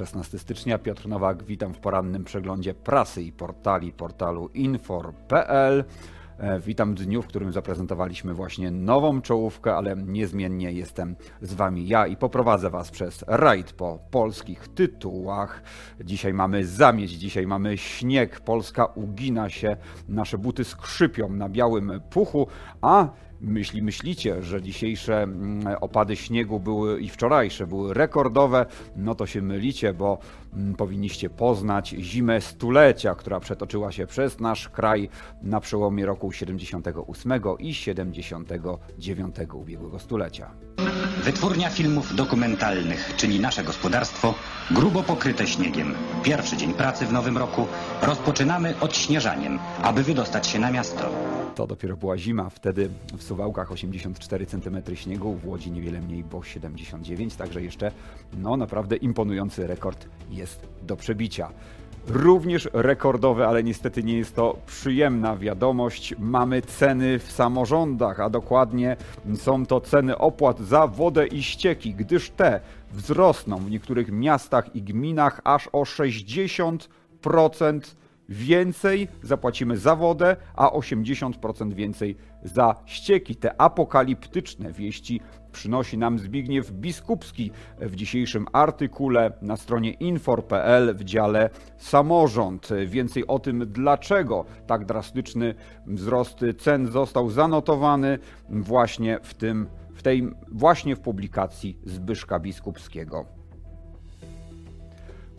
16 stycznia, Piotr Nowak, witam w porannym przeglądzie prasy i portali portalu infor.pl. E, witam w dniu, w którym zaprezentowaliśmy właśnie nową czołówkę, ale niezmiennie jestem z Wami ja i poprowadzę Was przez rajd po polskich tytułach. Dzisiaj mamy zamieć, dzisiaj mamy śnieg, Polska ugina się, nasze buty skrzypią na białym puchu, a myśli, myślicie, że dzisiejsze mm, opady śniegu były i wczorajsze były rekordowe, no to się mylicie, bo mm, powinniście poznać zimę stulecia, która przetoczyła się przez nasz kraj na przełomie roku 78 i 79 ubiegłego stulecia. Wytwórnia filmów dokumentalnych, czyli nasze gospodarstwo, grubo pokryte śniegiem. Pierwszy dzień pracy w nowym roku rozpoczynamy odśnieżaniem, aby wydostać się na miasto. To dopiero była zima, wtedy w Suwałkach 84 cm śniegu, w Łodzi niewiele mniej, bo 79, także jeszcze no naprawdę imponujący rekord jest do przebicia. Również rekordowe, ale niestety nie jest to przyjemna wiadomość. Mamy ceny w samorządach, a dokładnie są to ceny opłat za wodę i ścieki, gdyż te wzrosną w niektórych miastach i gminach aż o 60% więcej zapłacimy za wodę, a 80% więcej za ścieki. Te apokaliptyczne wieści przynosi nam Zbigniew Biskupski w dzisiejszym artykule na stronie infor.pl w dziale samorząd. Więcej o tym, dlaczego tak drastyczny wzrost cen został zanotowany właśnie w tym w tej właśnie w publikacji Zbyszka Biskupskiego.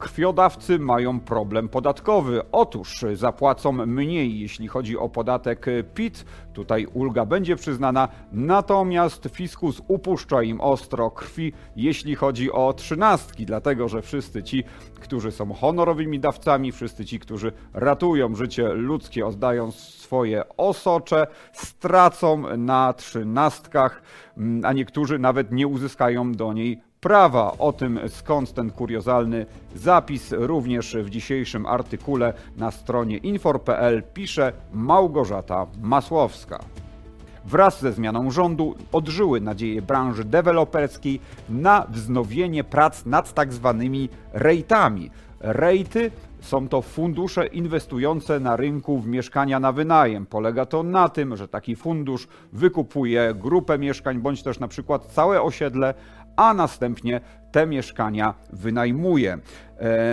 Krwiodawcy mają problem podatkowy. Otóż zapłacą mniej, jeśli chodzi o podatek PIT. Tutaj ulga będzie przyznana, natomiast fiskus upuszcza im ostro krwi, jeśli chodzi o trzynastki, dlatego że wszyscy ci, którzy są honorowymi dawcami, wszyscy ci, którzy ratują życie ludzkie, oddając swoje osocze, stracą na trzynastkach, a niektórzy nawet nie uzyskają do niej prawa. O tym skąd ten kuriozalny zapis również w dzisiejszym artykule na stronie infor.pl pisze Małgorzata Masłowska. Wraz ze zmianą rządu odżyły nadzieje branży deweloperskiej na wznowienie prac nad tak zwanymi rejtami. Rejty są to fundusze inwestujące na rynku w mieszkania na wynajem. Polega to na tym, że taki fundusz wykupuje grupę mieszkań bądź też na przykład całe osiedle, a następnie te mieszkania wynajmuje.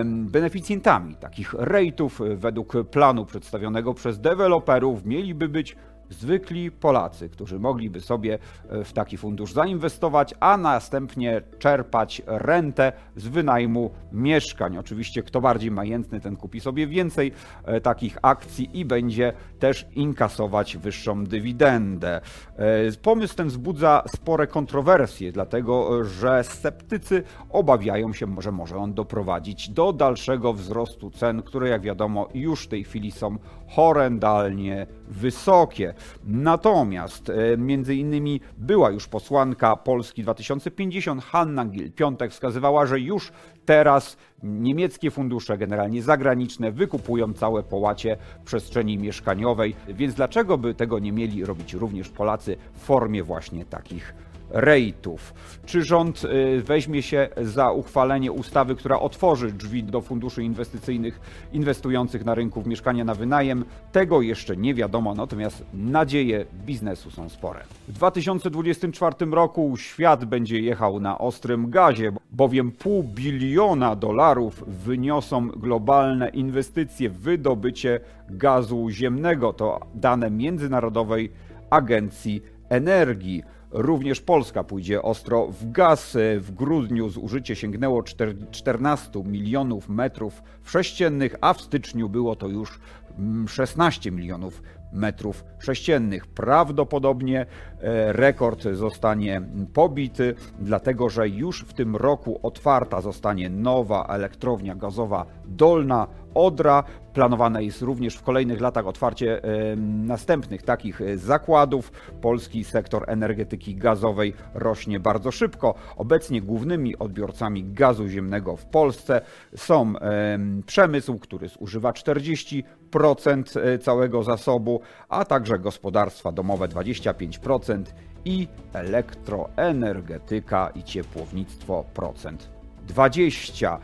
Beneficjentami takich rejtów według planu przedstawionego przez deweloperów mieliby być zwykli Polacy, którzy mogliby sobie e, w taki fundusz zainwestować, a następnie czerpać rentę z wynajmu mieszkań. Oczywiście, kto bardziej majętny, ten kupi sobie więcej e, takich akcji i będzie też inkasować wyższą dywidendę. E, pomysł ten wzbudza spore kontrowersje, dlatego że sceptycy obawiają się, że może on doprowadzić do dalszego wzrostu cen, które jak wiadomo już w tej chwili są horrendalnie wysokie. Natomiast e, między innymi była już posłanka Polski 2050 Hanna Gil-Piątek wskazywała, że już teraz niemieckie fundusze, generalnie zagraniczne, wykupują całe połacie przestrzeni mieszkaniowej, więc dlaczego by tego nie mieli robić również Polacy w formie właśnie takich rejtów. Czy rząd y, weźmie się za uchwalenie ustawy, która otworzy drzwi do funduszy inwestycyjnych inwestujących na rynku w mieszkania na wynajem? Tego jeszcze nie wiadomo, natomiast nadzieje biznesu są spore. W 2024 roku świat będzie jechał na ostrym gazie, bowiem pół biliona dolarów wyniosą globalne inwestycje w wydobycie gazu ziemnego. To dane Międzynarodowej Agencji Energii. Również Polska pójdzie ostro w gaz. W grudniu zużycie sięgnęło 14 milionów metrów sześciennych, a w styczniu było to już 16 mm, milionów metrów sześciennych. Prawdopodobnie e, rekord zostanie pobity, dlatego że już w tym roku otwarta zostanie nowa elektrownia gazowa Dolna Odra. Planowane jest również w kolejnych latach otwarcie e, następnych takich e, zakładów. Polski sektor energetyki gazowej rośnie bardzo szybko. Obecnie głównymi odbiorcami gazu ziemnego w Polsce są e, przemysł, który zużywa 40% całego zasobu, a także gospodarstwa domowe 25% i elektroenergetyka i ciepłownictwo procent 20.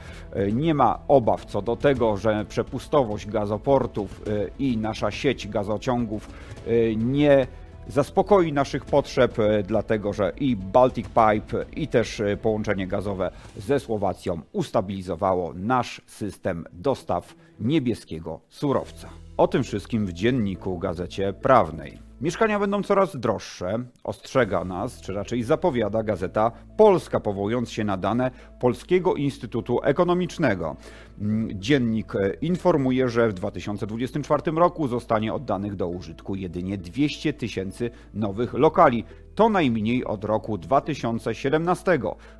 Nie ma obaw co do tego, że przepustowość gazoportów e, i nasza sieć gazociągów e, nie zaspokoi naszych potrzeb, e, dlatego że i Baltic Pipe, i też połączenie gazowe ze Słowacją ustabilizowało nasz system dostaw niebieskiego surowca. O tym wszystkim w dzienniku Gazecie Prawnej. Mieszkania będą coraz droższe, ostrzega nas, czy raczej zapowiada gazeta Polska, powołując się na dane Polskiego Instytutu Ekonomicznego. Mm, dziennik e, informuje, że w 2024 roku zostanie oddanych do użytku jedynie 200 tysięcy nowych lokali. To najmniej od roku 2017.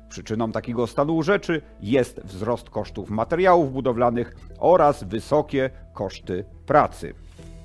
Przyczyną takiego stanu rzeczy jest wzrost kosztów materiałów budowlanych oraz wysokie koszty pracy.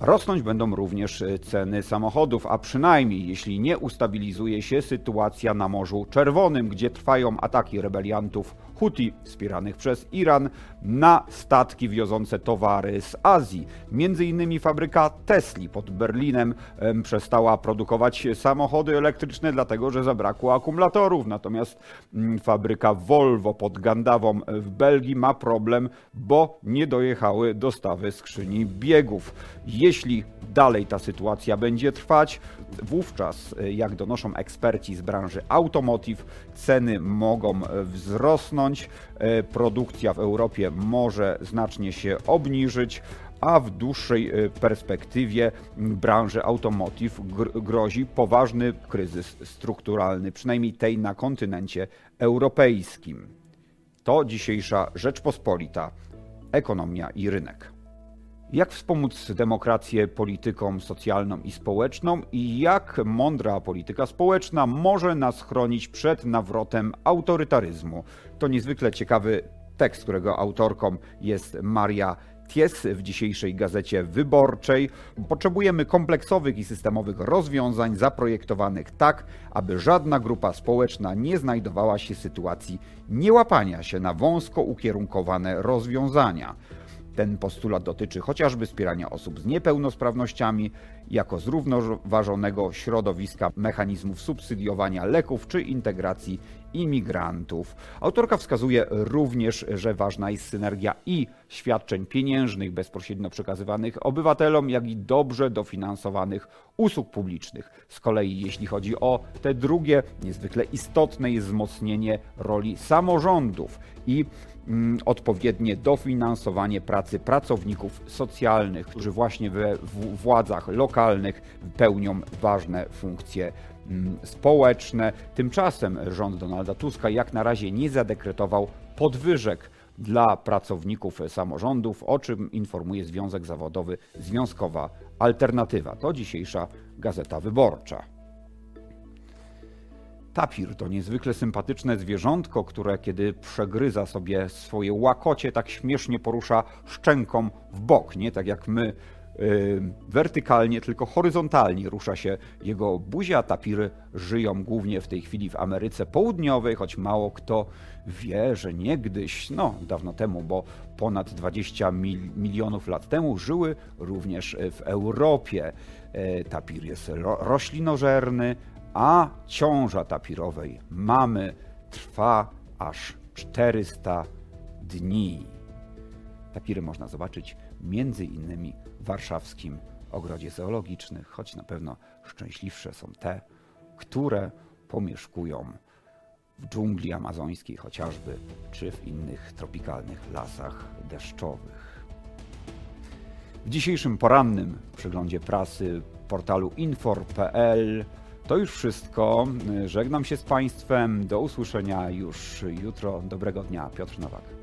Rosnąć będą również e, ceny samochodów, a przynajmniej jeśli nie ustabilizuje się sytuacja na Morzu Czerwonym, gdzie trwają ataki rebeliantów Huti wspieranych przez Iran na statki wiozące towary z Azji. Między innymi fabryka Tesla pod Berlinem przestała produkować samochody elektryczne, dlatego że zabrakło akumulatorów. Natomiast mm, fabryka Volvo pod Gandawą w Belgii ma problem, bo nie dojechały dostawy skrzyni biegów. Jeśli dalej ta sytuacja będzie trwać, wówczas, e, jak donoszą eksperci z branży automotive, ceny mogą wzrosnąć, e, produkcja w Europie może znacznie się obniżyć, a w dłuższej e, perspektywie branży automotive grozi poważny kryzys strukturalny, przynajmniej tej na kontynencie europejskim. To dzisiejsza Rzeczpospolita, ekonomia i rynek. Jak wspomóc demokrację polityką socjalną i społeczną i jak mądra polityka społeczna może nas chronić przed nawrotem autorytaryzmu? To niezwykle ciekawy tekst, którego autorką jest Maria Ties w dzisiejszej gazecie wyborczej. Potrzebujemy kompleksowych i systemowych rozwiązań zaprojektowanych tak, aby żadna grupa społeczna nie znajdowała się w sytuacji niełapania się na wąsko ukierunkowane rozwiązania. Ten postulat dotyczy chociażby wspierania osób z niepełnosprawnościami jako zrównoważonego środowiska mechanizmów subsydiowania leków czy integracji imigrantów. Autorka wskazuje również, że ważna jest synergia i świadczeń pieniężnych bezpośrednio przekazywanych obywatelom, jak i dobrze dofinansowanych usług publicznych. Z kolei jeśli chodzi o te drugie, niezwykle istotne jest wzmocnienie roli samorządów i mm, odpowiednie dofinansowanie pracy pracowników socjalnych, którzy właśnie we władzach lokalnych pełnią ważne funkcje mm, społeczne. Tymczasem rząd Donalda Tuska jak na razie nie zadekretował podwyżek dla pracowników samorządów, o czym informuje Związek Zawodowy Związkowa Alternatywa. To dzisiejsza Gazeta Wyborcza. Tapir to niezwykle sympatyczne zwierzątko, które kiedy przegryza sobie swoje łakocie, tak śmiesznie porusza szczęką w bok, nie tak jak my wertykalnie, tylko horyzontalnie rusza się jego buzia. Tapiry żyją głównie w tej chwili w Ameryce Południowej, choć mało kto wie, że niegdyś, no dawno temu, bo ponad 20 mil milionów lat temu żyły również w Europie. Yy, tapir jest ro roślinożerny, a ciąża tapirowej mamy trwa aż 400 dni. Tapiry można zobaczyć między innymi warszawskim ogrodzie zoologicznym, choć na pewno szczęśliwsze są te, które pomieszkują w dżungli amazońskiej chociażby, czy w innych tropikalnych lasach deszczowych. W dzisiejszym porannym przeglądzie prasy portalu infor.pl to już wszystko. Żegnam się z Państwem. Do usłyszenia już jutro. Dobrego dnia. Piotr Nowak.